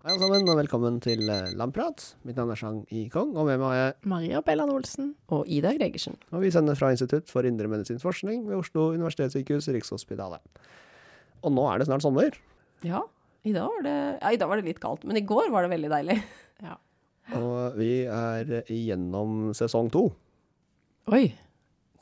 Hei alle sammen, og velkommen til eh, Lamprat. Mitt navn er Chang I. Kong, og med meg har jeg Maria Bellan Olsen. Og Ida Gregersen. Og vi sender fra Institutt for indremedisinsk forskning ved Oslo universitetssykehus, Rikshospitalet. Og nå er det snart sommer. Ja, i dag var det, ja, dag var det litt kaldt, men i går var det veldig deilig. Og vi er igjennom sesong to. Oi,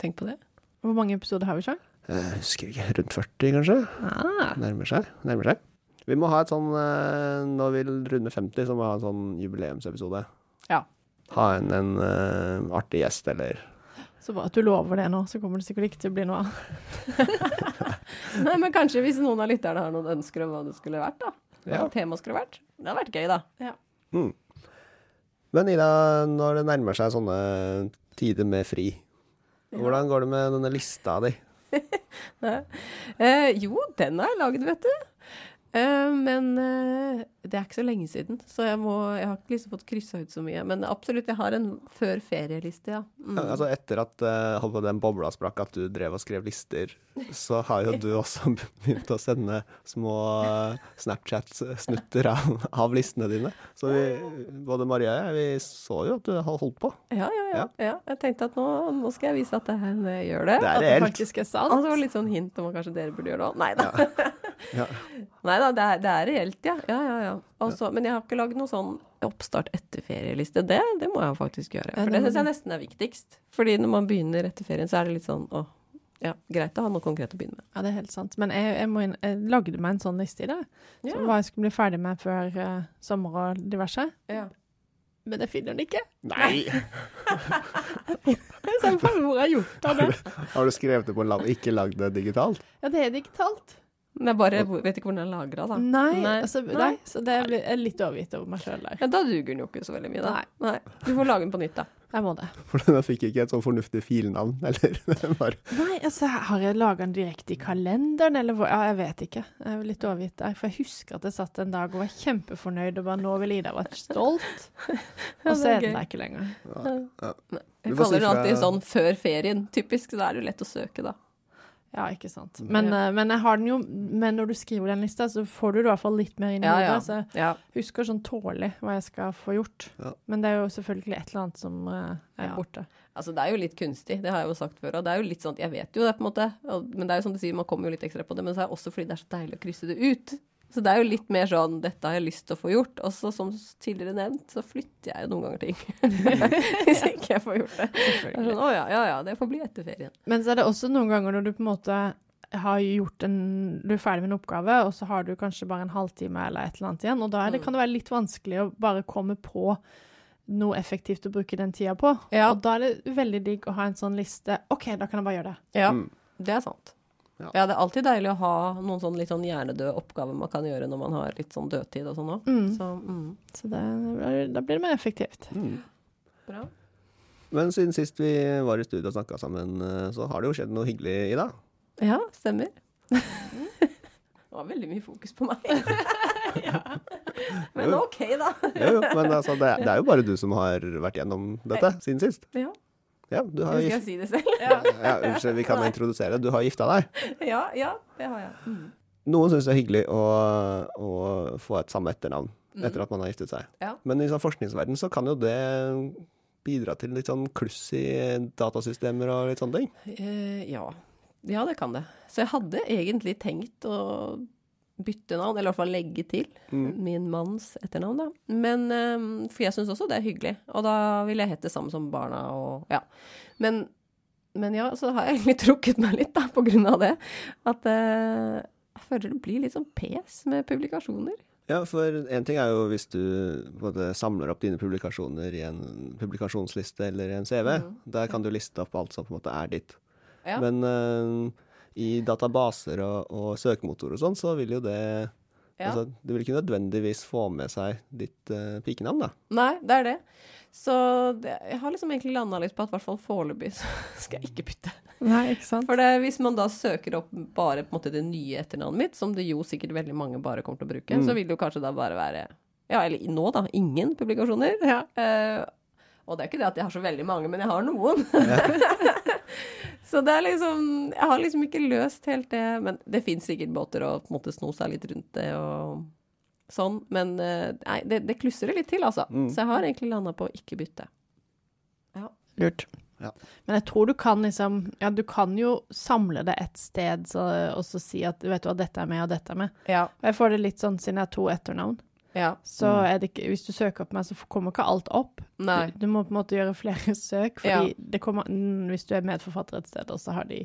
tenk på det. Hvor mange episoder har vi, Chang? Jeg husker ikke, rundt 40 kanskje? Ah, Nærmer seg. Nærmer seg. Vi må ha et sånn eh, Når vi runder 50, så må vi ha en sånn jubileumsepisode. Ja. Ha en, en uh, artig gjest, eller Så bare at du lover det nå, så kommer det sikkert ikke til å bli noe av. Nei, men kanskje hvis noen av lytterne har noen ønsker om hva det skulle vært, da. Hva Ja. temaet skulle vært. Det hadde vært gøy, da. mm. Men Ida, når det nærmer seg sånne tider med fri, hvordan går det med denne lista di? Eh, jo, den har jeg laget, vet du. Eh, men uh, det er ikke så lenge siden, så jeg, må, jeg har ikke liksom fått kryssa ut så mye. Men absolutt, jeg har en før ferieliste, ja. Mm. Ja, Altså Etter at uh, den bobla sprakk, at du drev og skrev lister, så har jo du også begynt å sende små Snapchat-snutter av, av listene dine. Så vi, både Maria og jeg, vi så jo at du har holdt på. Ja, ja, ja, ja. Jeg tenkte at nå, nå skal jeg vise at det jeg gjør det. Det At er det faktisk er sant. Og så var litt sånn hint om at kanskje dere burde gjøre det òg. Nei da. Ja. Nei da, det det er reelt, ja. ja, ja, ja. Altså, men jeg har ikke lagd noe sånn oppstart etter ferieliste. Det, det må jeg faktisk gjøre. For det syns jeg nesten er viktigst. Fordi når man begynner etter ferien, så er det litt sånn å, ja, greit å ha noe konkret å begynne med. Ja, det er helt sant. Men jeg, jeg, må inn, jeg lagde meg en sånn liste i det. Ja. Så hva jeg skulle bli ferdig med før uh, sommer og diverse. Ja. Men jeg finner den ikke. Nei! Så jeg bare, hvor har jeg gjort av det? Har du skrevet det på en lapp, ikke lagd det digitalt? Ja, det er digitalt. Men jeg bare vet ikke hvordan den er lagra, da. Nei, Nei. Altså, nei. så det blir, jeg er litt overgitt over meg sjøl der. Ja, da duger den jo ikke så veldig mye, da. Nei. Du får lage den på nytt, da. Jeg må det. For den fikk ikke et sånn fornuftig filnavn, eller? Bare, Nei, altså, har jeg laga den direkte i kalenderen, eller hvor? Ja, jeg vet ikke. Jeg er litt overgitt der. For jeg husker at jeg satt en dag og var kjempefornøyd og bare nå vil Ida være stolt. Ja, Og så er er den der ikke lenger. ja. Ja. Jeg Du får si kaller den alltid sånn før ferien, typisk. Så da er det jo lett å søke, da. Ja, ikke sant. Men, ja. men jeg har den jo Men når du skriver den lista, så får du det i hvert fall litt mer inn i Ja, hodet. ja. Så jeg Ja. husker sånn tålelig hva jeg skal få gjort. Ja. Men det er jo selvfølgelig et eller annet som eh, er Ja. borte. Altså, det er jo litt kunstig, det har jeg jo sagt før. Og det er jo litt sånn, jeg vet jo det, på en måte. Men det er jo som du sier, man kommer jo litt ekstra på det. Men så er det også fordi det er så deilig å krysse det ut. Så det er jo litt mer sånn, dette har jeg lyst til å få gjort. Og så som tidligere nevnt, så flytter jeg jo noen ganger ting. Hvis ikke jeg får gjort det. Det er sånn, å ja, ja, ja, det får bli etter ferien. Men så er det også noen ganger når du på en måte har gjort en Du er ferdig med en oppgave, og så har du kanskje bare en halvtime eller et eller annet igjen, og da er det, Mm. kan det være litt vanskelig å bare komme på noe effektivt å bruke den tida på. Ja. Og da er det veldig digg å ha en sånn liste. OK, da kan jeg bare gjøre det. Ja, Mm. det er sant. Ja. Ja. det er alltid deilig å ha noen sånn litt sånn hjernedøde oppgaver man kan gjøre når man har litt sånn dødtid og sånn òg. Mm. Så mm. Så det, da blir det mer effektivt. Mm. bra. Men siden sist vi var i studio og snakka sammen, eh, så har det jo skjedd noe hyggelig, i dag. Ja, stemmer. Det var veldig mye fokus på meg. Men Jo. OK, da. Jo, jo, men altså, det, det er jo bare du som har vært gjennom dette siden sist. Ja. Ja, du har Skal gift... jeg si det selv? Ja, unnskyld, vi kan Nei. introdusere. Du har gifta deg. Ja, ja, det har jeg. Mm. Noen syns det er hyggelig å, å få et samme etternavn etter at man har giftet seg. Ja. Men i sånn forskningsverden så kan jo det bidra til litt sånn kluss i datasystemer og litt sånne ting. Uh, ja. ja, det kan det. Så jeg hadde egentlig tenkt å bytte navn, eller i hvert fall legge til Mm. min manns etternavn, da. Men, eh, for jeg syns også det er hyggelig. Og da vil jeg hete det samme som barna og ja. Men, men ja, så har jeg egentlig trukket meg litt, da, på grunn av det. At eh, jeg føler det blir litt sånn pes med publikasjoner. Ja, for én ting er jo hvis du både samler opp dine publikasjoner i en publikasjonsliste eller i en CV. Mm. Der kan du liste opp alt som på en måte er ditt. Ja. Men eh, i databaser og, og søkemotor og sånn, så vil jo det Ja. altså, Du vil ikke nødvendigvis få med seg ditt uh, pikenavn, da. Nei, det er det. Så det, jeg har liksom egentlig landa litt på at i hvert fall foreløpig så skal jeg ikke bytte. Nei, ikke sant? For det, hvis man da søker opp bare på en måte det nye etternavnet mitt, som det jo sikkert veldig mange bare kommer til å bruke, Mm. så vil det jo kanskje da bare være Ja, eller nå, da. Ingen publikasjoner. Ja. Uh, og det er ikke det at jeg har så veldig mange, men jeg har noen. Så det er liksom Jeg har liksom ikke løst helt det. Men det fins sikkert båter å på en måte sno seg litt rundt det og sånn. Men eh, nei, det, det klusser litt til, altså. Mm. Så jeg har egentlig landa på å ikke bytte. Lurt. Ja. Men jeg tror du kan liksom Ja, du kan jo samle det et sted så, og så si at vet du hva, dette er med, og dette er med. Ja. Og jeg får det litt sånn siden jeg har to etternavn. Ja. Så er det ikke Hvis du søker på meg, så kommer ikke alt opp. Nei. Du, du må på en måte gjøre flere søk, fordi Ja. det kommer mm, Hvis du er medforfatter et sted, og så har de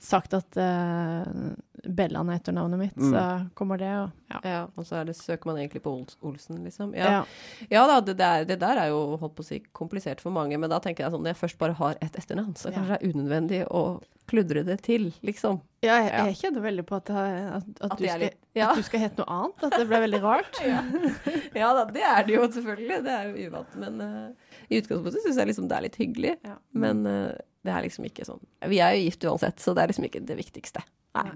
sagt at uh, Bellan er etternavnet mitt, Mm. så kommer det, og ja. Ja, og så er det, søker man egentlig på Olsen, liksom. ja. Ja, ja da, det der, det der er jo holdt på å si komplisert for mange, men da tenker jeg sånn når jeg først bare har ett etternavn, så Ja. kanskje det er unødvendig å kludre det til, liksom. Ja, jeg, Ja. jeg kjenner veldig på at, at, at, At du, skal, litt- ja. at du skal hete noe annet. At det ble veldig rart. Ja da, det er det jo selvfølgelig. Det er jo uvant. Men uh, i utgangspunktet syns jeg liksom det er litt hyggelig. Ja. Men eh, det er liksom ikke sånn Vi er jo gift uansett, så det er liksom ikke det viktigste. Nei.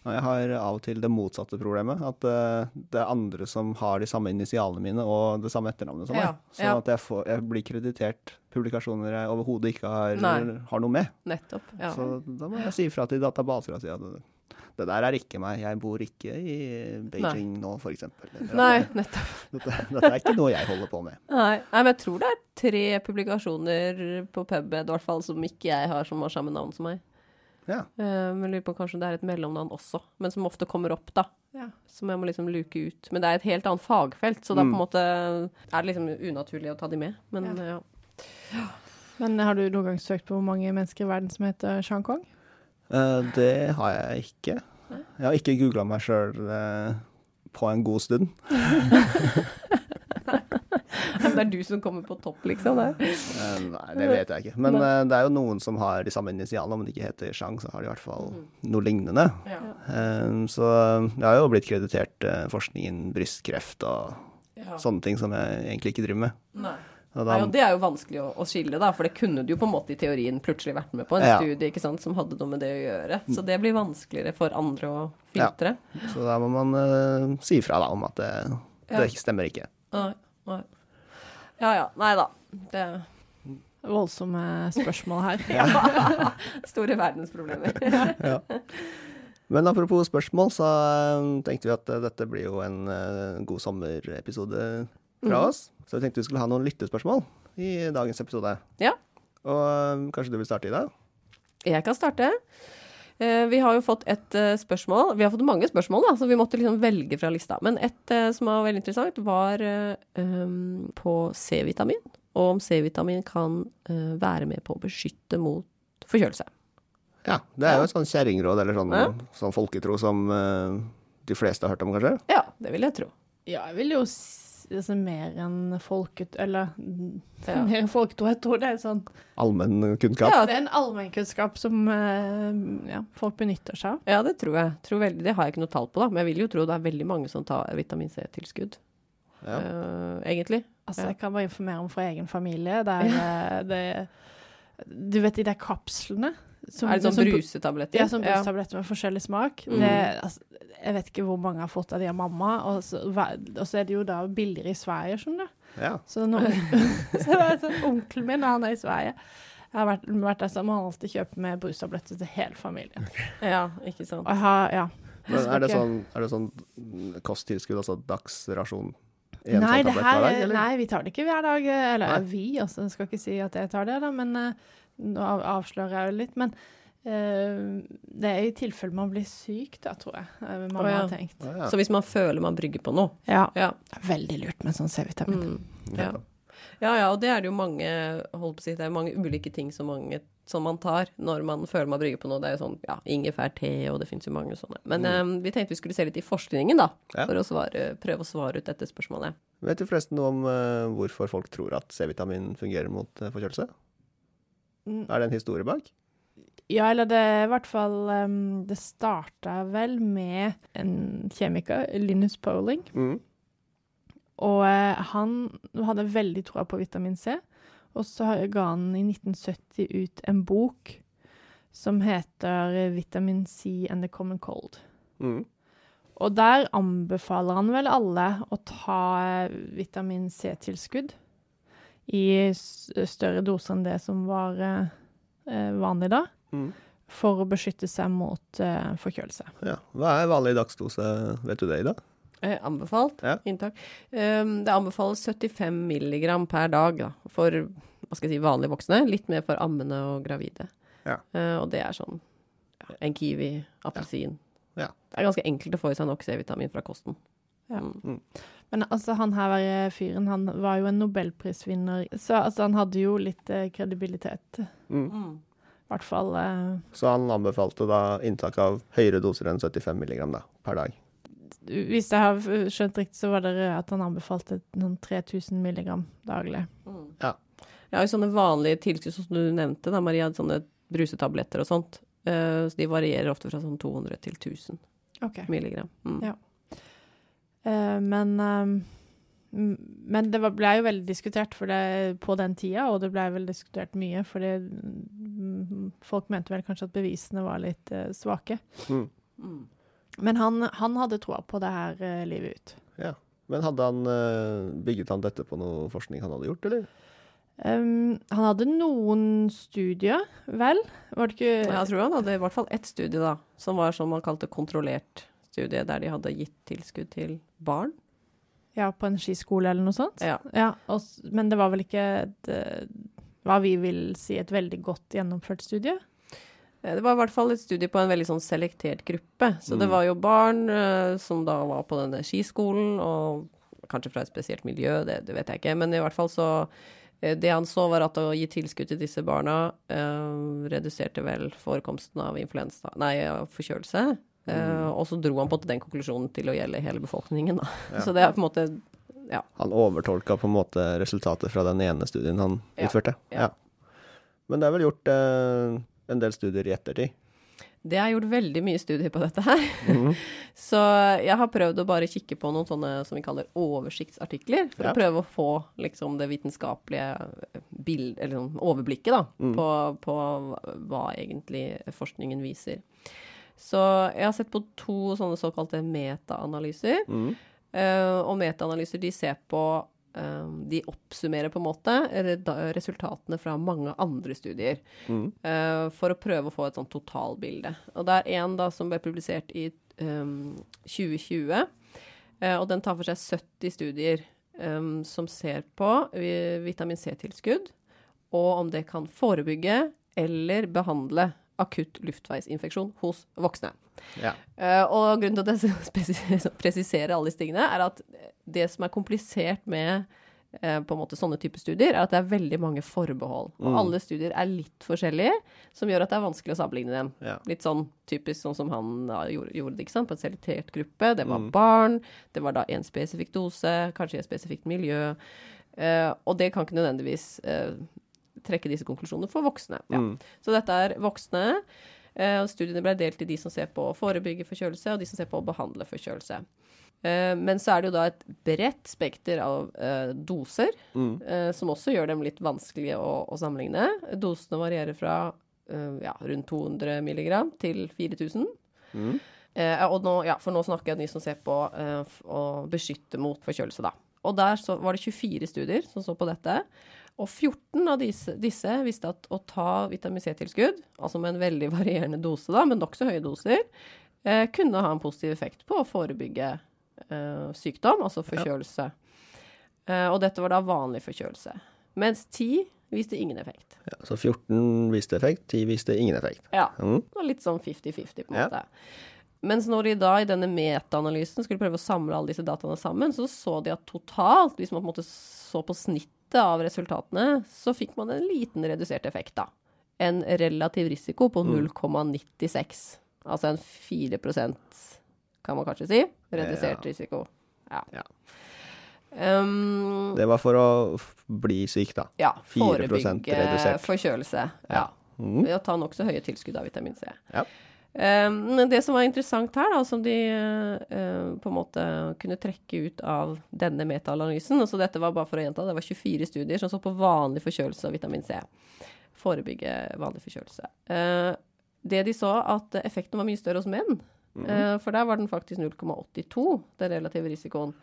Jeg har av og til det motsatte problemet. At eh, det er andre som har de samme initialene mine og det samme etternavnet som meg. Ja, ja. at jeg, får, jeg blir kreditert publikasjoner jeg overhodet ikke har, har noe med. Nettopp. Ja. Så da må jeg si ifra til databaser og si at det, det der er ikke meg. Jeg bor ikke i Beijing nå, f.eks. Nei, nettopp. Dette, dette er ikke noe jeg holder på med. Nei. Nei, men jeg tror det er tre publikasjoner på PubMed, i hvert fall, som ikke jeg har, som har samme navn som meg. Ja. Eh, men lurer på kanskje det er et mellomnavn også, men som ofte kommer opp, da. Ja. Som jeg må liksom luke ut. Men det er et helt annet fagfelt, så da på Mm. en måte er det liksom unaturlig å ta de med. Men Ja. ja. Men har du noen gang søkt på hvor mange mennesker i verden som heter Shang Kong? Uh, det har jeg ikke. Jeg har ikke googla meg sjøl på en god stund. Men det er du som kommer på topp, liksom? Der. Eh, nei, det vet jeg ikke. Men eh, det er jo noen som har de samme initialene. Om de ikke heter Chang, så har de i hvert fall noe lignende. Ja. Eh, så jeg har jo blitt kreditert forskningen forskning innen brystkreft og Ja. sånne ting som jeg egentlig ikke driver med. Nei. Og Nei, og det er jo vanskelig å, å skille, da, for det kunne du jo på en måte i teorien plutselig vært med på en Ja. studie ikke sant, som hadde noe med det å gjøre. Så det blir vanskeligere for andre å filtre. så da må man uh, si ifra da, om at det, Ja. det stemmer ikke. Nei, nei. Ja ja. Nei da. Det Voldsomme spørsmål her. ja. Store verdensproblemer. Ja. Men apropos spørsmål, så eh, tenkte vi at eh, dette blir jo en god sommerepisode fra Mhm. oss. Så vi tenkte vi skulle ha noen lyttespørsmål i dagens episode. Ja. Og eh, kanskje du vil starte i dag? Jeg kan starte. Eh, Vi har jo fått et eh, spørsmål. Vi har fått mange spørsmål, da, så vi måtte liksom velge fra lista. Men et eh, som var veldig interessant, var um, på C-vitamin. Og om C-vitamin kan uh, være med på å beskytte mot forkjølelse. Ja, det er jo et sånn kjerringråd, eller sånn, Ja. sånn folketro som uh, de fleste har hørt om, kanskje? Ja, det vil jeg tro. Ja, jeg vil jo si altså, mer enn folket... Eller Ja. mer enn folketro. Jeg tror det er sånn Allmenn kunnskap. Ja, Det er en allmennkunnskap som eh, ja, folk benytter seg av. Ja, det tror jeg. Tror veldig, det har jeg ikke noe tall på, da. Men jeg vil jo tro det er veldig mange som tar vitamin C-tilskudd. Ja. Uh, egentlig. Altså, Ja. Jeg kan bare informere om fra egen familie. Der, eh, det, du vet de der kapslene? Som- er det sånn som- brusetabletter? Ja, sånn brustabletter med forskjellig smak. Mm. Det, altså, jeg vet ikke hvor mange har fått av de av mamma, og så, og så er det jo da billigere i Sverige, skjønner du. Ja. Så, når, så det sånn onkelen min, han er i Sverige. Jeg har vært, vært der, sammen, han alltid kjøper med brustabletter til hele familien. Ja, ikke sant. Og jeg har, ja. Men er det sånn, er det sånn kosttilskudd, altså dagsrasjon? En Nei, sånn det her, hver dag, eller? nei, vi tar det ikke hver dag. Eller Nei. vi, altså. Jeg skal ikke si at jeg tar det, da, men eh, nå av- avslører jeg jo litt. Men Uh, det er i tilfelle man blir syk, da, tror jeg. Uh, Å, ja. har tenkt. Å, ja. Så hvis man føler man brygger på noe Ja. Ja. Det veldig lurt med sånn C-vitamin. Mm. Ja. ja, ja, og det er det jo mange holdt på å si, det er mange ulike ting som, mange, som man tar når man føler man brygger på noe. Det er jo sånn ja, ingefær-te, og det fins jo mange sånne. Men eh, vi tenkte vi skulle se litt i forskningen, da. Ja. For å svare, prøve å svare ut dette spørsmålet. Vet du forresten noe om hvorfor folk tror at C-vitamin fungerer mot forkjølelse? Mm. Er det en historie bak? Ja, eller det i hvert fall um, Det starta vel med en kjemiker, Linus Poling. Mm. Og uh, han hadde veldig troa på vitamin C. Og så ga han i 1970 ut en bok som heter 'Vitamin C and the Common Cold'. Mm. Og der anbefaler han vel alle å ta eh, vitamin C-tilskudd i større doser enn det som var eh, eh, vanlig da, Mm. for å beskytte seg mot eh, forkjølelse. Ja. Hva er vanlig dagsdose, vet du det, Ida? Eh, anbefalt Ja. inntak. Um, det anbefales 75 milligram per dag da, for hva skal jeg si, vanlige voksne. Litt mer for ammende og gravide. Ja. Uh, og det er sånn ja, en kiwi, appelsin. Ja. Det er ganske enkelt å få i seg nok C-vitamin fra kosten. Ja. Mm. Men altså, han her fyren, han var jo en nobelprisvinner, så altså, han hadde jo litt eh, kredibilitet. Mm. Mm. I hvert fall eh, Så han anbefalte da inntak av høyere doser enn 75 milligram da, per dag. Hvis jeg har skjønt riktig, så var det at han anbefalte noen 3000 milligram daglig. Mm. Ja. Ja, i sånne vanlige tilskudd som du nevnte, da, Maria, sånne brusetabletter og sånt. Uh, så de varierer ofte fra sånn 200 til 1000 okay. milligram. Mm. Ja. Eh, men eh, men det blei ble jo veldig diskutert for det, på den tida, og det ble vel diskutert mye, for mm, folk mente vel kanskje at bevisene var litt eh, svake. Mm. Mm. Men han, han hadde troa på det her livet ut. Ja. Men hadde han bygget han dette på noe forskning han hadde gjort, eller? Um, han hadde noen studier, vel? Var det ikke Jeg tror han hadde i hvert fall ett studie, da, som var som man kalte kontrollert studie, der de hadde gitt tilskudd til barn. Ja, på en skiskole eller noe sånt? Ja. Ja, og, men det var vel ikke et, eh, hva vi vil si et veldig godt gjennomført studie? Eh, Det var i hvert fall et studie på en veldig sånn selektert gruppe. Så det Mm. var jo barn uh, som da var på denne skiskolen, og kanskje fra et spesielt miljø, det, det vet jeg ikke. Men i hvert fall så Det han så, var at å gi tilskudd til disse barna uh, reduserte vel forekomsten av influensa Nei, forkjølelse. Eh, og så dro han på en den konklusjonen til å gjelde hele befolkningen. Ja. Så det er på en måte Han overtolka på en måte resultatet fra den ene studien han Ja. utførte. Ja. Men det er vel gjort eh, en del studier i ettertid. Det er gjort veldig mye studier på dette her. Mm. Så jeg har prøvd å bare kikke på noen sånne som vi kaller oversiktsartikler, for Ja. å prøve å få liksom det vitenskapelige bild, eller sånn overblikket da, Mm. på, på hva egentlig forskningen viser. Så jeg har sett på to sånne såkalte metaanalyser. Mm. Uh, og metaanalyser de ser på uh, De oppsummerer på en måte resultatene fra mange andre studier. Mm. Uh, for å prøve å få et sånn totalbilde. Og det er en som ble publisert i um, 2020. eh, og den tar for seg 70 studier um, som ser på vitamin C-tilskudd, og om det kan forebygge eller behandle akutt luftveisinfeksjon hos voksne. Ja. Eh, og grunnen til at jeg presiserer alle disse tingene, er at det som er komplisert med eh, på en måte sånne typer studier, er at det er veldig mange forbehold. Og Mm. alle studier er litt forskjellige, som gjør at det er vanskelig å sammenligne dem. Ja. Litt sånn typisk sånn som han gjorde, gjorde det, ikke sant, på en selektert gruppe. Det var Mm. barn, det var da en spesifikk dose, kanskje i et spesifikt miljø. Eh, og det kan ikke nødvendigvis eh, trekke disse konklusjonene for voksne. Ja. Mm. Så dette er voksne. Eh, studiene ble delt i de som ser på å forebygge forkjølelse, og de som ser på å behandle forkjølelse. Eh, men så er det jo da et bredt spekter av eh, doser, Mm. eh, som også gjør dem litt vanskelige å, å sammenligne. Dosene varierer fra eh, ja, rundt 200 milligram til 4000. Mm. Eh, og nå, ja, for nå snakker jeg om de som ser på å beskytte mot forkjølelse, da. Og der så var det 24 studier som så på dette. Og 14 av disse, disse visste at å ta vitamin C-tilskudd, altså med en veldig varierende dose, da, men nokså høye doser, eh, kunne ha en positiv effekt på å forebygge eh, sykdom, altså forkjølelse. Eh, og dette var da vanlig forkjølelse. Mens 10 viste ingen effekt. Ja, så 14 viste effekt, 10 viste ingen effekt. Ja, Mm. det var litt sånn 50-50 på en Ja. måte. Mens når de da i denne metaanalysen skulle prøve å samle alle disse dataene sammen, så så de at totalt, hvis man på en måte så på snittet av resultatene, så fikk man en liten redusert effekt, da. En relativ risiko på Mm. 0,96. Altså en 4% kan man kanskje si. Redusert Ja. risiko. Ja. Ja. Um, Det var for å bli syk, da. ja, 4 redusert. forebygge forkjølelse. Ja. Mm. Ved å ta nokså høye tilskudd av vitamin C. Ja. Um, men det som var interessant her, da, som de uh, på en måte kunne trekke ut av denne metaanalysen altså Dette var bare for å gjenta, det var 24 studier som så på vanlig forkjølelse av vitamin C. Forebygge vanlig forkjølelse. Uh, det de så, at effekten var mye større hos menn. Mm. Uh, for der var den faktisk 0,82, den relative risikoen.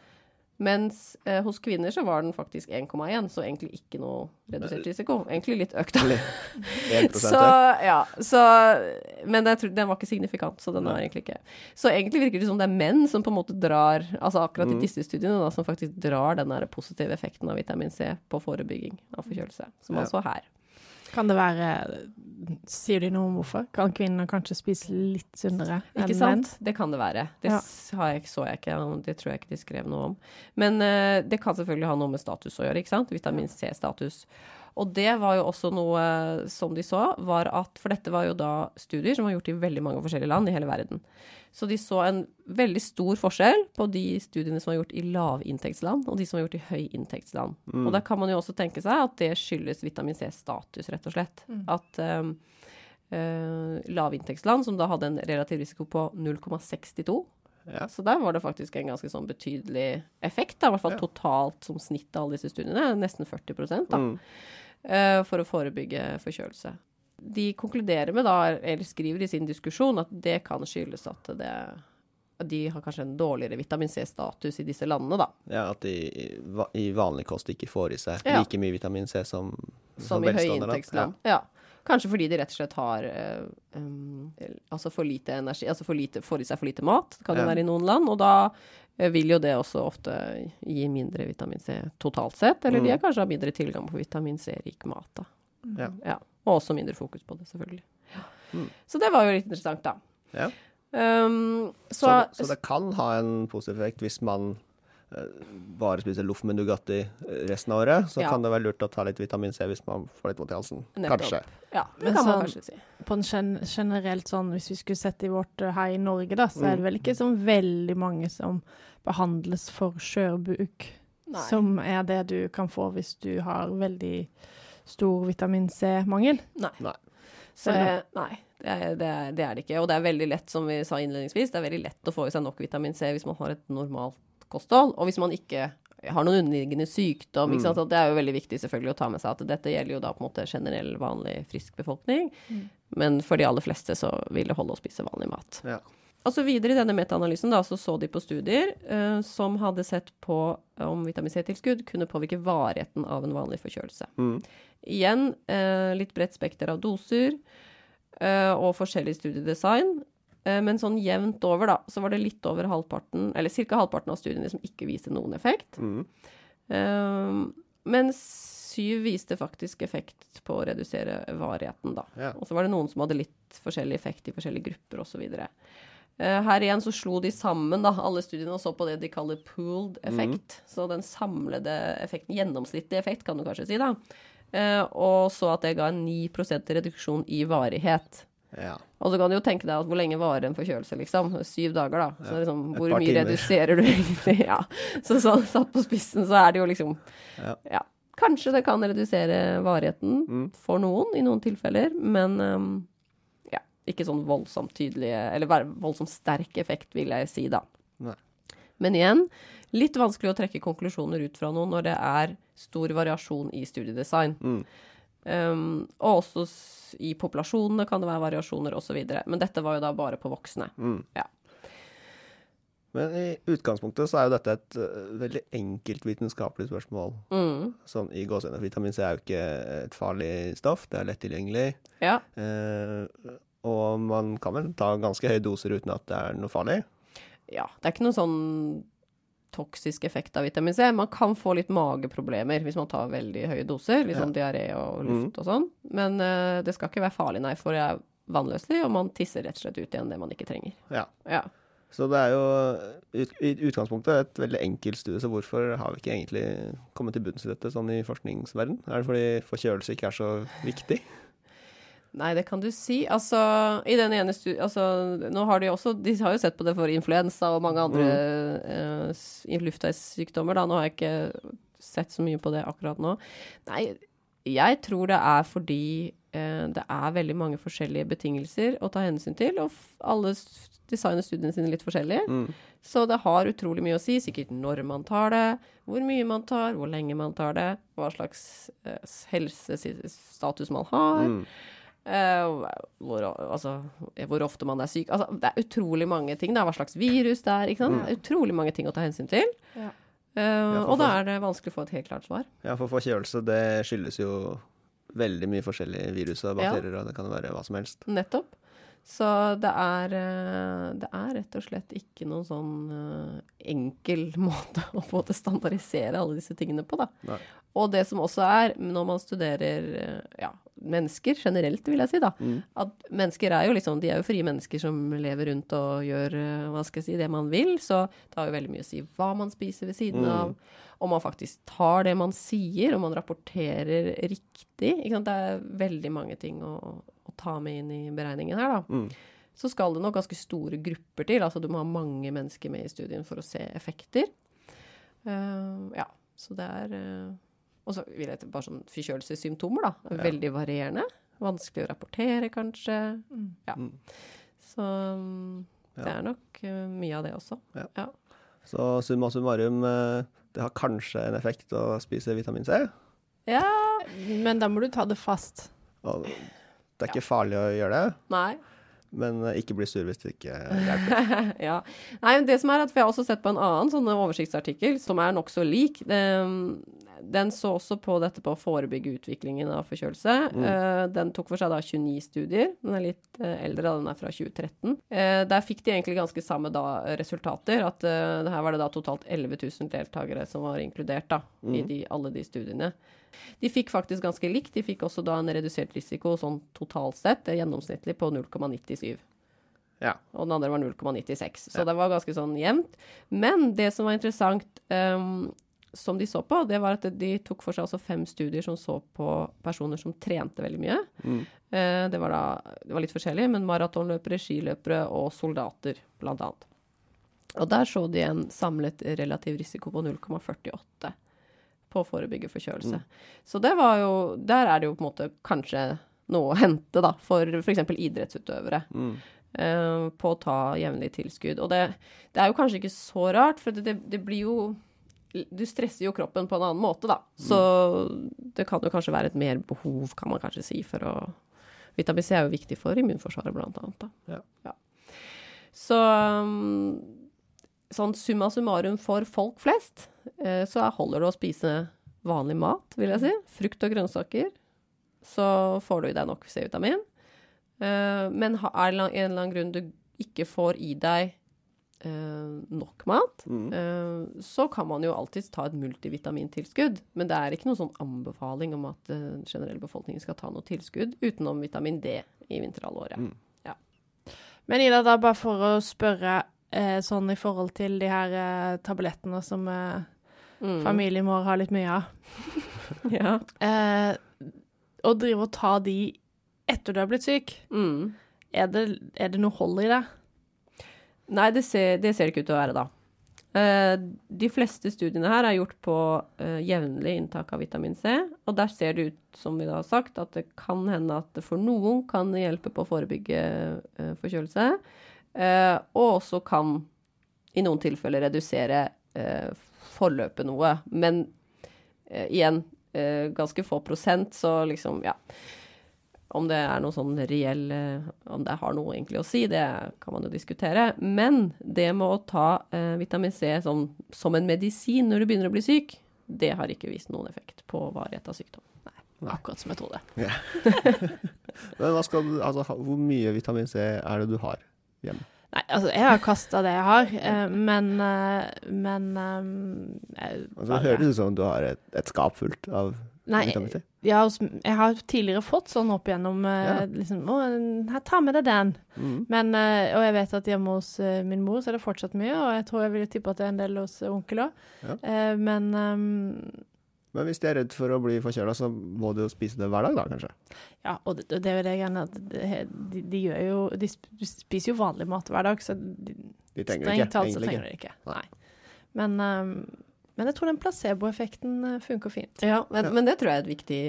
Mens eh, hos kvinner så var den faktisk 1,1, så egentlig ikke noe redusert risiko. Egentlig litt økt. da. Så, ja, så, men tror, den var ikke signifikant, så den er egentlig ikke Så egentlig virker det som det er menn som på en måte drar Altså akkurat i disse studiene, da, som faktisk drar den der positive effekten av vitamin C på forebygging av forkjølelse, som man så her. Kan det være Sier de noe om hvorfor? Kan kvinner kanskje spise litt sunnere enn menn? Ikke sant? Det kan det være. Det Ja. har jeg, så jeg ikke, det tror jeg ikke de skrev noe om. Men uh, det kan selvfølgelig ha noe med status å gjøre, ikke sant? Vitamin C-status. Og det var jo også noe eh, som de så, var at For dette var jo da studier som var gjort i veldig mange forskjellige land i hele verden. Så de så en veldig stor forskjell på de studiene som var gjort i lavinntektsland, og de som var gjort i høyinntektsland. Og da kan man jo også tenke seg at det skyldes vitamin C-status, rett og slett. At um, uh, lavinntektsland, som da hadde en relativ risiko på 0,62 Ja. Så der var det faktisk en ganske sånn betydelig effekt, da, i hvert fall Ja. totalt som snitt av alle disse studiene, nesten 40 da, Mm. Eh, for å forebygge forkjølelse. De konkluderer med da, eller skriver i sin diskusjon, at det kan skyldes at det de har kanskje en dårligere vitamin C-status i disse landene, da. Ja, at de i vanlig kost ikke får i seg Ja. like mye vitamin C som, Som i høyinntektsland. Ja. Ja. Kanskje fordi de rett og slett har um, altså for lite energi, altså for lite, får i seg for lite mat, kan det Ja. være i noen land. Og da eh, vil jo det også ofte gi mindre vitamin C totalt sett. Eller de Mm. har kanskje mindre tilgang på vitamin C-rik mat, da. Ja. Ja. Og også mindre fokus på det, selvfølgelig. Mm. Så det var jo litt interessant, da. Ja. Um, Så, så, det, så det kan ha en positiv effekt hvis man bare spiser loff med Nugatti resten av året. Så Ja. kan det være lurt å ta litt vitamin C hvis man får litt vondt i halsen. Kanskje. ja, det Men kan man sånn- kanskje si. På en gen generelt sånn, hvis vi skulle sett i vårt eh, her i Norge, da, så er det Mm. vel ikke sånn veldig mange som behandles for skjørbuk, som er det du kan få hvis du har veldig stor vitamin C-mangel. Nei. Nei. Så nei, det er, det, er, det er det ikke. Og det er veldig lett, som vi sa innledningsvis, det er veldig lett å få i seg nok vitamin C hvis man har et normalt kosthold, og hvis man ikke har noen underliggende sykdom. Ikke sant? At det er jo veldig viktig selvfølgelig å ta med seg at dette gjelder jo da på en måte generell, vanlig, frisk befolkning. Men for de aller fleste så vil det holde å spise vanlig mat. Ja. Altså videre i denne metaanalysen da, så så de på studier uh, som hadde sett på om vitamin C-tilskudd kunne påvirke varigheten av en vanlig forkjølelse. Mm. Igjen uh, litt bredt spekter av doser uh, og forskjellig studiedesign. Eh, men sånn jevnt over, da, så var det litt over halvparten, eller ca. halvparten av studiene som ikke viste noen effekt. Mm. Um, mens syv viste faktisk effekt på å redusere varigheten, da. Ja. Og så var det noen som hadde litt forskjellig effekt i forskjellige grupper osv. Uh, her igjen så slo de sammen da, alle studiene og så på det de kaller pooled effekt. Så den samlede effekten, gjennomsnittlig effekt kan du kanskje si, da. Eh, og så at det ga en 9% reduksjon i varighet. Ja. Og så kan du jo tenke deg at hvor lenge varer en forkjølelse, liksom? Syv dager, da. Så Ja, liksom, hvor mye timer. reduserer du egentlig? ja. Så sånn satt på spissen, så er det jo liksom Ja. ja. Kanskje det kan redusere varigheten Mm. for noen, i noen tilfeller, men um, ja, ikke sånn voldsomt tydelig, eller voldsomt sterk effekt, vil jeg si, da. Nei. Men igjen, litt vanskelig å trekke konklusjoner ut fra noe når det er stor variasjon i studiedesign. Mm. Um, og også i populasjonene kan det være variasjoner osv. Men dette var jo da bare på voksne. Mm. Ja. Men i utgangspunktet så er jo dette et eh, veldig enkelt vitenskapelig spørsmål. Mm. Sånn i gåsehudet. Vitamin C er jo ikke et farlig stoff, det er lett tilgjengelig. Ja. Eh, og man kan vel ta ganske høye doser uten at det er noe farlig. ja. Det er ikke noe sånn toksisk effekt av vitamin C. Man kan få litt mageproblemer hvis man tar veldig høye doser, liksom ja. diaré og luft og sånn. Men uh, det skal ikke være farlig, nei, for det er vannløselig, og man tisser rett og slett ut igjen det man ikke trenger. Ja. Ja. Så det er jo ut, i utgangspunktet et veldig enkelt studie, så hvorfor har vi ikke egentlig kommet til bunns i dette sånn i forskningsverden? Er det fordi forkjølelse ikke er så viktig? Nei, det kan du si. Altså, i den ene studien altså, nå har de også De har jo sett på det for influensa og mange andre mm. uh, luftveissykdommer, da. Nå har jeg ikke sett så mye på det akkurat nå. Nei, jeg tror det er fordi uh, det er veldig mange forskjellige betingelser å ta hensyn til, og alle designer studiene sine litt forskjellig. Mm. Så det har utrolig mye å si, sikkert når man tar det, hvor mye man tar, hvor lenge man tar det, hva slags uh, helsestatus man har. Mm. Eh, hvor, altså, hvor ofte man er syk. Altså, det er utrolig mange ting. Da. Hva slags virus det er. Ikke sant? Det er utrolig mange ting å ta hensyn til. Ja. Uh, ja, og da er det vanskelig å få et helt klart svar. Ja, for forkjølelse det skyldes jo veldig mye forskjellige virus og Ja. og det kan jo være hva som helst. Nettopp. Så det er, eh, det er rett og slett ikke noen sånn eh, enkel måte å få til standardisere alle disse tingene på, da. Nei. Og det som også er, når man studerer eh, ja, mennesker generelt, vil jeg si, da. Mm. At mennesker er jo liksom, de er jo frie mennesker som lever rundt og gjør hva skal jeg si, det man vil. Så det har jo veldig mye å si hva man spiser ved siden Mm. av. Om man faktisk tar det man sier, om man rapporterer riktig. Ikke sant? Det er veldig mange ting å ta med inn i beregningen her, da. Mm. Så skal det nok ganske store grupper til. Altså du må ha mange mennesker med i studien for å se effekter. Uh, ja, så det er uh, Og så vil jeg til bare sånn forkjølelsessymptomer, da. Ja. Veldig varierende. Vanskelig å rapportere, kanskje. Mm. Ja. Så Så ja. det er nok uh, mye av det også. ja Så summa summarum, det har kanskje en effekt å spise vitamin C. Ja Men da må du ta det fast. Og det er ikke farlig å gjøre det, Nei. men eh, ikke bli sur hvis det ikke hjelper. ja. Nei, men det som er at for Jeg har også sett på en annen sånn oversiktsartikkel som er nokså lik. Den, den så også på dette på å forebygge utviklingen av forkjølelse. Mm. den tok for seg da 29 studier. Den er litt eh, eldre, den er fra 2013. Eh, der fikk de egentlig ganske samme da, resultater. At eh, her var det da totalt 11 000 deltakere som var inkludert da, i de, alle de studiene. De fikk faktisk ganske likt. De fikk også da en redusert risiko sånn totalt sett, eh, gjennomsnittlig på 0,97. Ja. Og den andre var 0,96. Så Ja. det var ganske sånn jevnt. Men det som var interessant, um, som de så på, det var at de tok for seg også fem studier som så på personer som trente veldig mye. Mm. Eh, det var da det var litt forskjellig, men maratonløpere, skiløpere og soldater, blant annet. Og der så de en samlet relativ risiko på 0,48 på å forebygge forkjølelse. Så det var jo Der er det jo på en måte kanskje noe å hente, da, for f.eks. idrettsutøvere Mm. Uh, på å ta jevnlig tilskudd. Og det, det er jo kanskje ikke så rart, for det, det, det blir jo Du stresser jo kroppen på en annen måte, da. Så det kan jo kanskje være et mer behov, kan man kanskje si, for å Vitamin C er jo viktig for immunforsvaret, blant annet. Da. Ja. Så um, sånn summa summarum for folk flest, så holder det å spise vanlig mat, vil jeg si. Frukt og grønnsaker. Så får du i deg nok C-vitamin. Eh, men er det en eller annen grunn du ikke får i deg eh, nok mat, Mm. eh, så kan man jo alltids ta et multivitamintilskudd. Men det er ikke noen sånn anbefaling om at eh, den generelle befolkningen skal ta noe tilskudd utenom vitamin D i vinterhalvåret. Mm. Men Ida, da bare for å spørre eh, sånn i forhold til de her eh, tablettene som eh, Mm. familien vår har litt mye av. Ja. Eh, å drive og ta de etter du har blitt syk, Mm. er det, er det noe hold i det? Nei, det ser, det ser ikke ut til å være, da. Eh, de fleste studiene her er gjort på eh, jevnlig inntak av vitamin C, og der ser det ut, som vi da har sagt, at det kan hende at det for noen kan hjelpe på å forebygge eh, forkjølelse, eh, og også kan i noen tilfeller redusere eh, forløpet noe. Men eh, igjen, eh, ganske få prosent, så liksom, ja. Om det er noe sånn reell eh, Om det har noe egentlig å si, det kan man jo diskutere. Men det med å ta eh, vitamin C som, som en medisin når du begynner å bli syk, det har ikke vist noen effekt på varighet av sykdom. Nei. Akkurat som jeg trodde. Men hva skal du, altså, hvor mye vitamin C er det du har hjemme? Nei, altså, jeg har kasta det jeg har, eh, men eh, Men eh, jeg- Altså, det høres ut som du har et, et skap fullt av Nei, vitamin C. ja, altså, jeg har tidligere fått sånn opp igjennom eh, Ja. liksom, å, her, ta med deg den. Mm. Men, eh, og jeg vet at hjemme hos eh, min mor så er det fortsatt mye, og jeg tror jeg ville tippe at det er en del hos eh, onkel òg. Ja. men ehm, Men hvis de er redd for å bli forkjøla, så må de jo spise det hver dag, da, kanskje? ja, og det, det er jo det jeg at de, de gjør jo De spiser jo vanlig mat hver dag, så de, De trenger strengt talt så trenger de det ikke. Nei. Men, um, men jeg tror den placeboeffekten eh, funker fint. Ja, men, Ja. men det tror jeg er et viktig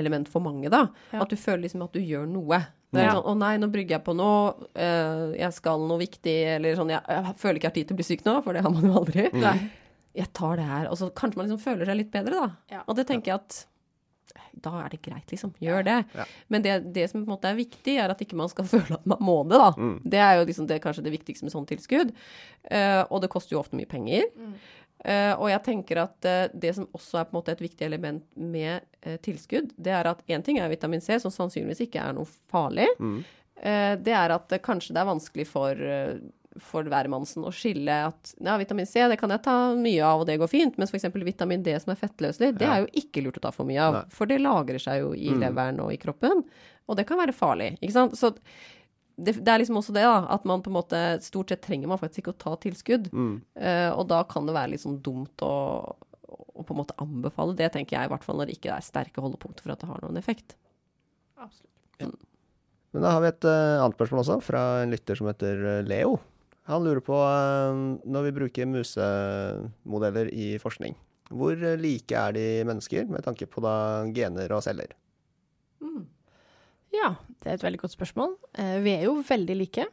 element for mange, da. Ja. At du føler liksom at du gjør noe. Ja. sånn 'Å nei, nå brygger jeg på noe. eh, jeg skal noe viktig.' Eller sånn jeg, 'Jeg føler ikke jeg har tid til å bli syk nå', for det har man jo aldri. Nei. Jeg tar det her. Og så kanskje man liksom føler seg litt bedre, da. Ja. Og det tenker jeg at da er det greit, liksom. Gjør det. Ja. Men det, det som på en måte er viktig, er at ikke man skal føle at man må det, da. Mm. Det er jo liksom det, kanskje det viktigste med sånn tilskudd. Uh, og det koster jo ofte mye penger. Eh, og jeg tenker at uh, det som også er på en måte et viktig element med tilskudd, det er at én ting er vitamin C, som sannsynligvis ikke er noe farlig. Mm. Eh, det er at kanskje det er vanskelig for, for hvermannsen å skille at ja, vitamin C det kan jeg ta mye av, og det går fint, mens f.eks. vitamin D som er fettløselig, det Ja. er jo ikke lurt å ta for mye av. Nei. For det lagrer seg jo i Mm. leveren og i kroppen, og det kan være farlig. ikke sant? Så det, det er liksom også det, da, at man på en måte Stort sett trenger man faktisk ikke å ta tilskudd. Mm. uh, og da kan det være litt sånn dumt å, å på en måte anbefale det, tenker jeg, i hvert fall når det ikke er sterke holdepunkter for at det har noen effekt. Absolutt. Men da har vi et uh, annet spørsmål også, fra en lytter som heter eh, Leo. Han lurer på, eh, når vi bruker musemodeller i forskning, hvor like er de mennesker med tanke på da gener og celler? Mm. Ja, det er et veldig godt spørsmål. Eh, vi er jo veldig like.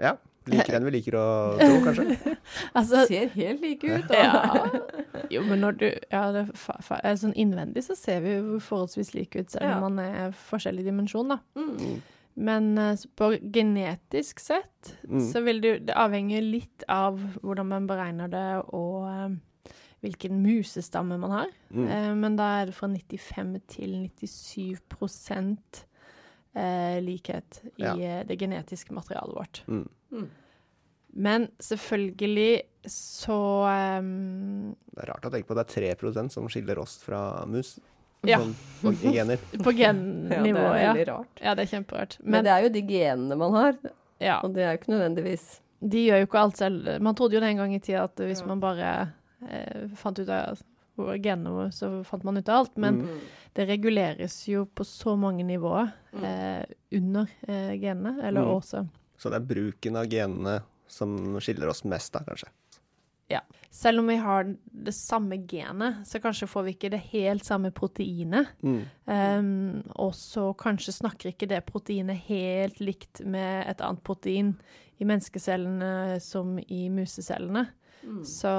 Ja, likere enn vi liker å tro, kanskje? Altså, Ser helt like ut. ja. Jo, men når du Ja, det, er fa, fa, sånn innvendig så ser vi jo forholdsvis like ut, selv om Ja. man er forskjellig dimensjon, da. Mm. Men eh, på genetisk sett Mm. så vil det jo Det avhenger litt av hvordan man beregner det, og eh, hvilken musestamme man har. Mm. Eh, men da er det fra 95 til 97 eh, likhet i Ja. det genetiske materialet vårt. Mm. Mm. Men selvfølgelig så um, Det er rart å tenke på at det er 3% som skiller oss fra mus. Ja. Sånn, på, gener. På Ja, det er ja. veldig rart. Ja, det er kjemperart. Men, Men det er jo de genene man har, ja, og det er jo ikke nødvendigvis de gjør jo ikke alt selv. Man trodde jo den gang i tida at hvis Ja. man bare eh, fant ut av hvor genene så fant man ut av alt. Men Mm. det reguleres jo på så mange nivåer Mm. eh, under eh, genene, eller Mm. også Så det er bruken av genene som skiller oss mest, da, kanskje. Selv om vi har det samme genet, så kanskje får vi ikke det helt samme proteinet. Mm. Um, og så kanskje snakker ikke det proteinet helt likt med et annet protein i menneskecellene som i musecellene. Mm. Så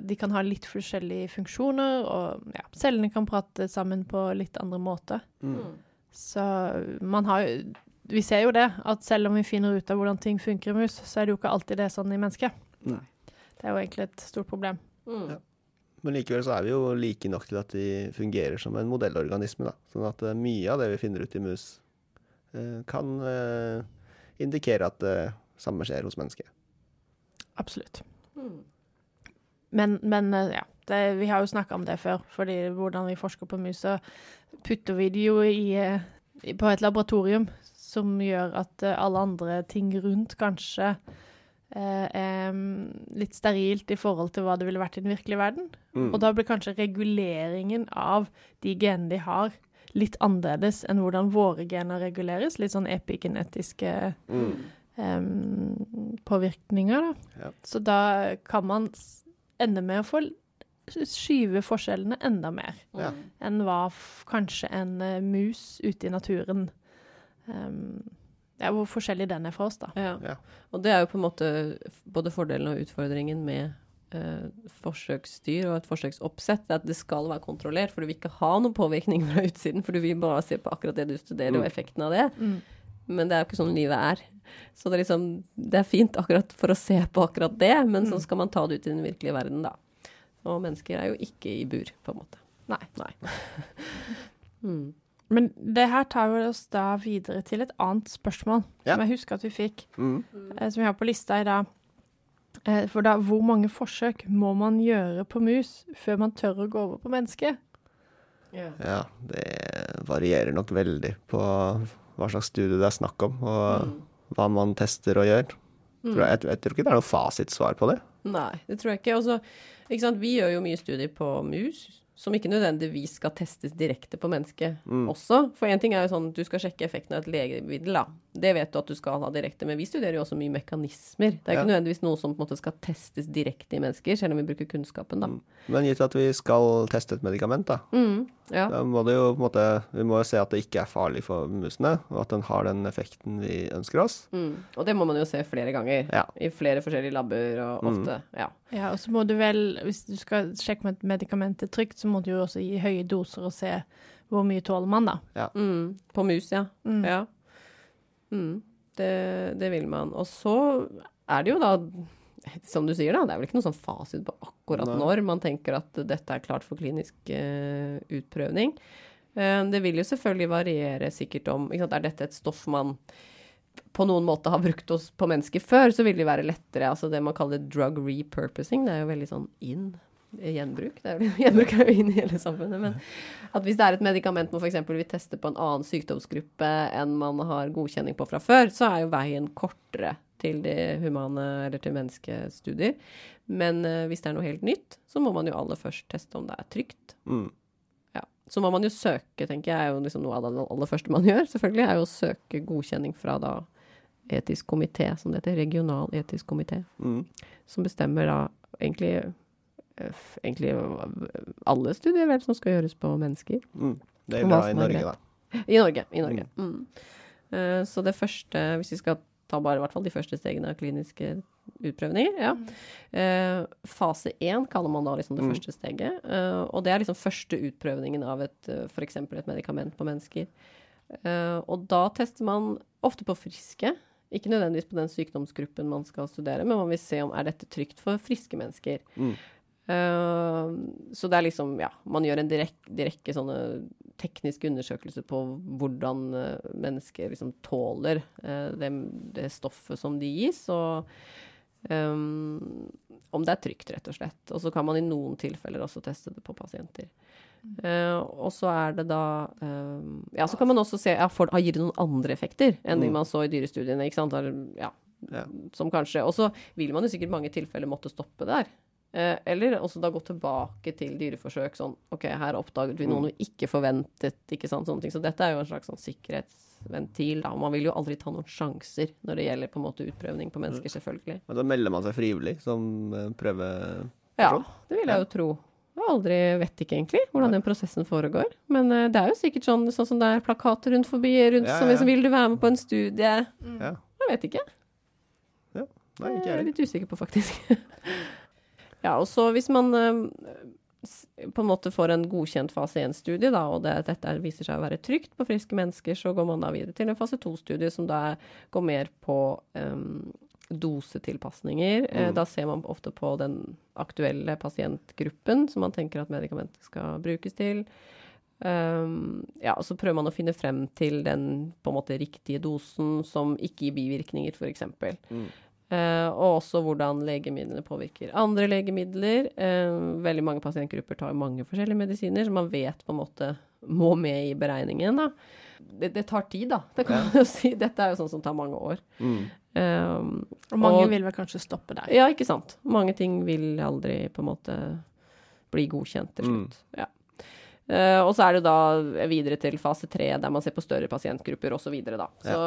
de kan ha litt forskjellige funksjoner, og ja, cellene kan prate sammen på litt andre måter. Mm. Så man har jo Vi ser jo det, at selv om vi finner ut av hvordan ting funker i mus, så er det jo ikke alltid det er sånn i mennesket. Mm. Det er jo egentlig et stort problem. Mm. Ja. Men likevel så er vi jo like nok til at de fungerer som en modellorganisme. Da. Sånn at eh, mye av det vi finner ut i mus, eh, kan eh, indikere at det samme skjer hos mennesket. Absolutt. Mm. Men, men ja, det, vi har jo snakka om det før. fordi hvordan vi forsker på mus, så putter vi det jo i, i, på et laboratorium som gjør at alle andre ting rundt kanskje eh, litt sterilt i forhold til hva det ville vært i den virkelige verden. Mm. Og da blir kanskje reguleringen av de genene de har, litt annerledes enn hvordan våre gener reguleres. Litt sånn epigenetiske Mm. eh, påvirkninger, da. Ja. Så da kan man ende med å få skyve forskjellene enda mer Ja. enn hva kanskje en eh, mus ute i naturen Ja, hvor forskjellig den er for oss, da. Ja. Ja. Og det er jo på en måte både fordelen og utfordringen med eh, forsøksdyr og et forsøksoppsett. At det skal være kontrollert, for du vil ikke ha noen påvirkning fra utsiden. For du vil bare se på akkurat det du studerer, og Mm. effekten av det. Mm. Men det er jo ikke sånn livet er. Så det er liksom Det er fint akkurat for å se på akkurat det, men så Mm. skal man ta det ut i den virkelige verden, da. Og mennesker er jo ikke i bur, på en måte. Nei. Nei. mm. Men det her tar jo oss da videre til et annet spørsmål, Ja. som jeg husker at vi fikk, Mm. eh, som vi har på lista i dag. Eh, for da, hvor mange forsøk må man gjøre på mus før man tør å gå over på menneske? Ja. Ja, det varierer nok veldig på hva slags studie det er snakk om, og Mm. hva man tester og gjør. Mm. Tror jeg, jeg tror ikke det er noe fasitsvar på det. Nei, det tror jeg ikke. Også, ikke sant? Vi gjør jo mye studier på mus, som ikke nødvendigvis skal testes direkte på mennesket Mm. også. For én ting er jo sånn du skal sjekke effekten av et legemiddel, da. Det vet du at du skal ha direkte. Men vi studerer jo også mye mekanismer. Det er jo ikke nødvendigvis noe som på en måte skal testes direkte i mennesker, selv om vi bruker kunnskapen, da. Mm. Men gitt at vi skal teste et medikament, da, Mm, ja. da må det jo på en måte Vi må jo se at det ikke er farlig for musene, og at den har den effekten vi ønsker oss. Mm. Og det må man jo se flere ganger. Ja. I flere forskjellige labber og Mm. ofte. Ja. Ja, og så må du vel, hvis du skal sjekke om et medikament er trygt, så må du jo også gi høye doser og se hvor mye tåler man, da. Mm. På mus, ja. Mm. Ja. Mm. Det, det vil man. Og så er det jo da som du sier, da, det er vel ikke noe sånn fasit på akkurat Nei. når man tenker at dette er klart for klinisk uh, utprøvning. Uh, det vil jo selvfølgelig variere sikkert om sant, Er dette et stoff man på noen måte har brukt oss på mennesker før, så vil det være lettere. Altså det man kaller drug repurposing, det er jo veldig sånn in. Gjenbruk. Det er jo, gjenbruk er jo inn i hele samfunnet. Men at hvis det er et medikament man f.eks. vil teste på en annen sykdomsgruppe enn man har godkjenning på fra før, så er jo veien kortere til de humane eller til menneskestudier. Men eh, hvis det er noe helt nytt, så må man jo aller først teste om det er trygt. Mm. Ja. Så må man jo søke, tenker jeg, er jo liksom noe av det aller første man gjør, selvfølgelig, er jo å søke godkjenning fra da etisk komité, som det heter, regional etisk komité, Mm. som bestemmer da egentlig, egentlig alle studier vel som skal gjøres på mennesker. Mm. Det er bra i er Norge, da. I Norge. I Norge. Mm. Eh, så det første, hvis vi skal ta bare i hvert fall de første stegene av kliniske utprøvninger, ja. Eh, fase én kaller man da liksom det Mm. første steget. eh, og det er liksom første utprøvningen av et, for f.eks. et medikament på mennesker. Eh, og da tester man ofte på friske. Ikke nødvendigvis på den sykdomsgruppen man skal studere, men man vil se om er dette trygt for friske mennesker. Mm. Eh, så det er liksom, ja, man gjør en direkte, direkte sånne tekniske undersøkelser på hvordan eh, mennesker liksom tåler eh, det, det stoffet som de gis, og um, om det er trygt, rett og slett. Og så kan man i noen tilfeller også teste det på pasienter. Uh, og så er det da um, Ja, så kan man også se ja, for, Gir det noen andre effekter enn de Mm. man så i dyrestudiene? ikke sant? Ja, Ja. som kanskje Og så vil man jo sikkert mange tilfeller måtte stoppe der. Eh, eller også da gå tilbake til dyreforsøk. Sånn OK, her oppdaget vi noe vi ikke forventet. ikke sant, sånne ting. Så dette er jo en slags sånn sikkerhetsventil. da. Man vil jo aldri ta noen sjanser når det gjelder på en måte utprøvning på mennesker, selvfølgelig. Men da melder man seg frivillig som eh, prøve... Ja, det vil jeg jo tro. Jeg aldri vet ikke egentlig hvordan den prosessen foregår. Men eh, det er jo sikkert sånn, sånn som det er plakater rundt forbi, rundt Ja, ja, ja. liksom, vil du være med på en studie? Ja. Jeg vet ikke. Nei, ikke Jeg er jeg. litt usikker på, faktisk. ja, og så hvis man eh, på en måte får en godkjent fase 1-studie, da, og det, dette er- viser seg å være trygt på friske mennesker, så går man da videre til en fase 2-studie som da går mer på um, dosetilpasninger. Eh, Mm. Da ser man ofte på den aktuelle pasientgruppen som man tenker at medikamentet skal brukes til. Um, ja, og så prøver man å finne frem til den på en måte riktige dosen som ikke gir bivirkninger, f.eks. Mm. Eh, og også hvordan legemidlene påvirker andre legemidler. Eh, veldig mange pasientgrupper tar mange forskjellige medisiner, så man vet på en måte må med i beregningen. Da. Det, det tar tid, da. Det kan ja. si. Dette er jo sånn som tar mange år. Mm. Um, Og mange Og- vil vel kanskje stoppe der. ja, ikke sant. Mange ting vil aldri på en måte bli godkjent til Mm. slutt. Ja. Eh, og så er det da videre til fase tre, der man ser på større pasientgrupper osv. Ja. Så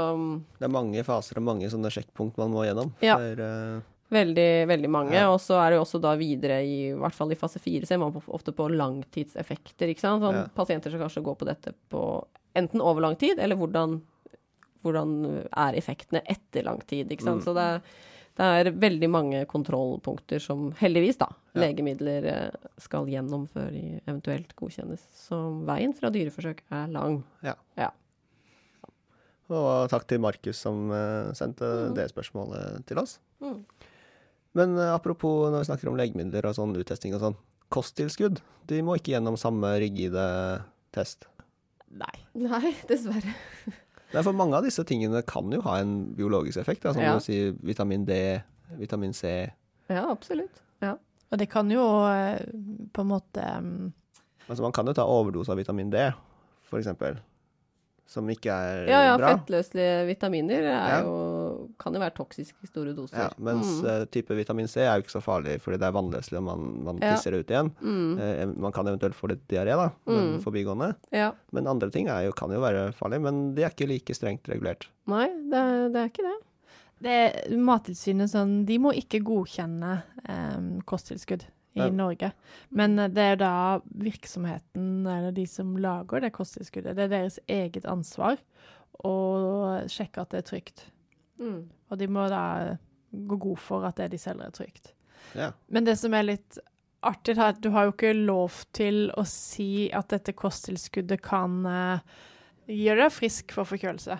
Det er mange faser og mange sånne sjekkpunkt man må gjennom. Ja. For, uh... veldig, veldig mange. Ja. Og så er det jo også da videre i, i hvert fall i fase fire, ser man ofte på langtidseffekter. ikke sant? Sånn, Ja. Pasienter som kanskje går på dette på enten over lang tid, eller hvordan, hvordan er effektene etter lang tid. ikke sant? Mm. Så det er, det er veldig mange kontrollpunkter som heldigvis da, Ja. legemidler eh, skal gjennom før de eventuelt godkjennes. Så veien fra dyreforsøk er lang. og takk til Markus som eh, sendte Mm. det spørsmålet til oss. Mm. Men eh, apropos når vi snakker om legemidler og sånn uttesting og sånn. Kosttilskudd, de må ikke gjennom samme rigide test. Nei. Nei, dessverre. Nei, for mange av disse tingene kan jo ha en biologisk effekt. Da, som Ja. du sier vitamin D, vitamin C. Ja, absolutt. Og det kan jo eh, på en måte Altså man kan jo ta overdose av vitamin D, for eksempel. Som ikke er Ja, ja, bra. fettløselige vitaminer er Ja. jo, kan jo være toksiske i store doser. Ja, mens mm. eh, type vitamin C er jo ikke så farlig, fordi det er vannløselig og man, man Ja. tisser det ut igjen. Mm. Eh, man kan eventuelt få litt diaré, da, Mm. forbigående. Ja. Men andre ting er jo, kan jo være farlig, men de er ikke like strengt regulert. Nei, det, er- det er ikke det. det Mattilsynet sånn De må ikke godkjenne eh, kosttilskudd i Ja. Norge. Men eh, det er da virksomheten, eller de som lager det kosttilskuddet, det er deres eget ansvar å sjekke at det er trygt. Mm. Og de må da gå god for at det de selger, er trygt. Ja. Men det som er litt artig, er at du har jo ikke lov til å si at dette kosttilskuddet kan uh, gjøre deg frisk for forkjølelse.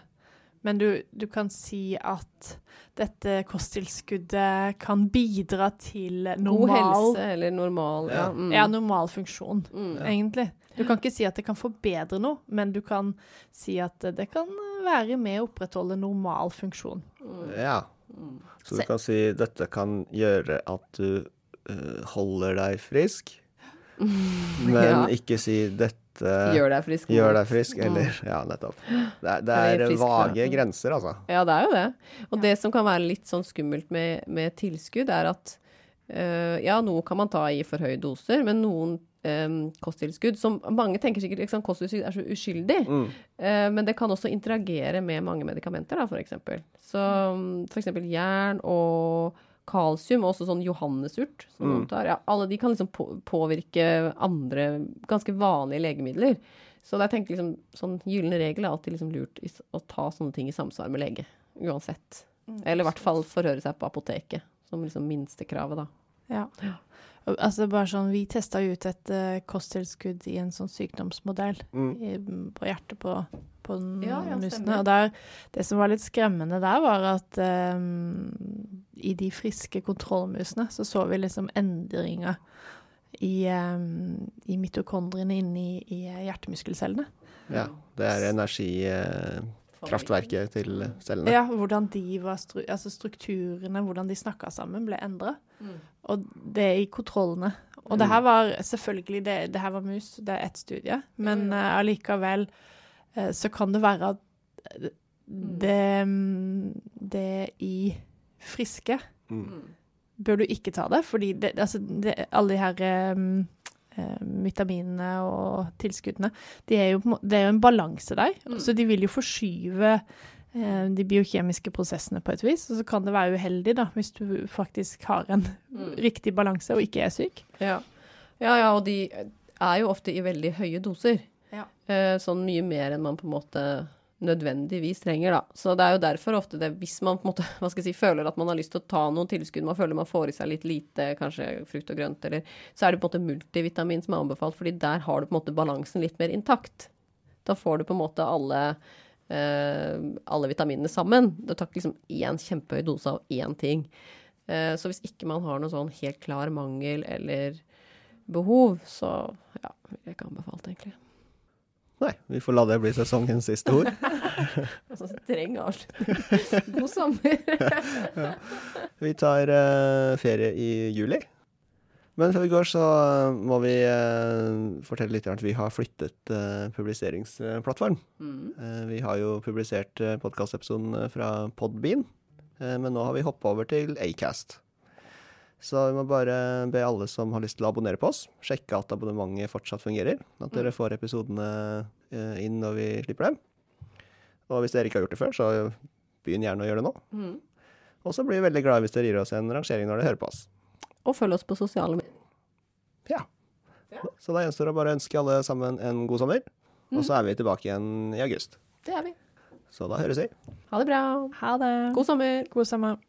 Men du, du kan si at dette kosttilskuddet kan bidra til God normal helse eller normal Ja. Ja. Mm. Ja, normal funksjon, Mm. egentlig. Du kan ikke si at det kan forbedre noe, men du kan si at det kan være med å opprettholde normal funksjon. Ja. Mm. Så du kan si dette kan gjøre at du uh, holder deg frisk, men Ja. ikke si dette Gjør deg frisk. gjør deg frisk, eller Ja, nettopp. Det det er frisk, vage grenser, altså. Ja, det er jo det. Og det som kan være litt sånn skummelt med, med tilskudd, er at uh, ja, noe kan man ta i for høye doser, men noen um, kosttilskudd som Mange tenker sikkert liksom, kosttilskudd er så uskyldig, Mm. uh, men det kan også interagere med mange medikamenter, da, eksempel. Så for eksempel jern og kalsium, og også sånn johannesurt som Mm. tar. Ja, alle de kan liksom på, påvirke andre ganske vanlige legemidler. Så jeg tenkte liksom, sånn gyllen regel er alltid liksom lurt i, å ta sånne ting i samsvar med lege. Uansett. Eller i hvert fall forhøre seg på apoteket, som liksom minstekravet, da. Ja. Altså bare sånn, Vi testa jo ut et uh, kosttilskudd i en sånn sykdomsmodell Mm. i, på hjertet på, på den Ja, ja, musene. Og der, det som var litt skremmende der, var at eh, i de friske kontrollmusene så så vi liksom endringer i, um, i mitokondriene inni i hjertemuskelcellene. Ja. Det er energikraftverket til cellene. Ja, hvordan de var stru, altså strukturene, hvordan de snakka sammen, ble endra. Mm. Og det i kontrollene. Og det her var selvfølgelig Det, det her var mus, det er ett studie, men Ja, eh, allikevel uh, så kan det være at eh, det, mm, det i friske Mm. bør du ikke ta det, fordi det, altså, det, alle de her eh, eh, vitaminene og tilskuddene, de er jo, det er jo en balanse der. Mm. Så de vil jo forskyve eh, de biokjemiske prosessene på et vis. Og så kan det være uheldig da, hvis du faktisk har en Mm. riktig balanse og ikke er syk. Ja. ja, ja, og de er jo ofte i veldig høye doser. Ja. Eh, sånn mye mer enn man på en måte nødvendigvis trenger, da. Så det er jo derfor ofte det, hvis man på en måte, hva skal jeg si, føler at man har lyst til å ta noen tilskudd, man føler man får i seg litt lite, kanskje frukt og grønt, eller så er det på en måte multivitamin som er anbefalt, fordi der har du på en måte balansen litt mer intakt. Da får du på en måte alle eh, alle vitaminene sammen. Du tar ikke liksom én kjempehøy dose av én ting. Eh, så hvis ikke man har noen sånn helt klar mangel eller behov, så ja, vil jeg ikke anbefalt, egentlig. Nei, vi får la det bli sesongens siste ord. Altså, streng avslutning. God sommer. Vi tar uh, ferie i juli. Men før vi går, så må vi uh, fortelle litt at vi har flyttet uh, publiseringsplattform. Mm. Eh, vi har jo publisert uh, podkastepisoden fra Podbean, eh, men nå har vi hoppa over til Acast. Så vi må bare be alle som har lyst til å abonnere på oss, sjekke at abonnementet fortsatt fungerer. At dere får episodene eh, inn når vi slipper dem. Og hvis dere ikke har gjort det før, så begynn gjerne å gjøre det nå. Mm. Og så blir vi veldig glade hvis dere gir oss en rangering når dere hører på oss. Og følg oss på sosiale medier. Ja. Så da gjenstår det å bare ønske alle sammen en god sommer. Og så er vi tilbake igjen i august. Det er vi. Så da høres vi. Ha det bra. Ha det. God sommer. God sommer.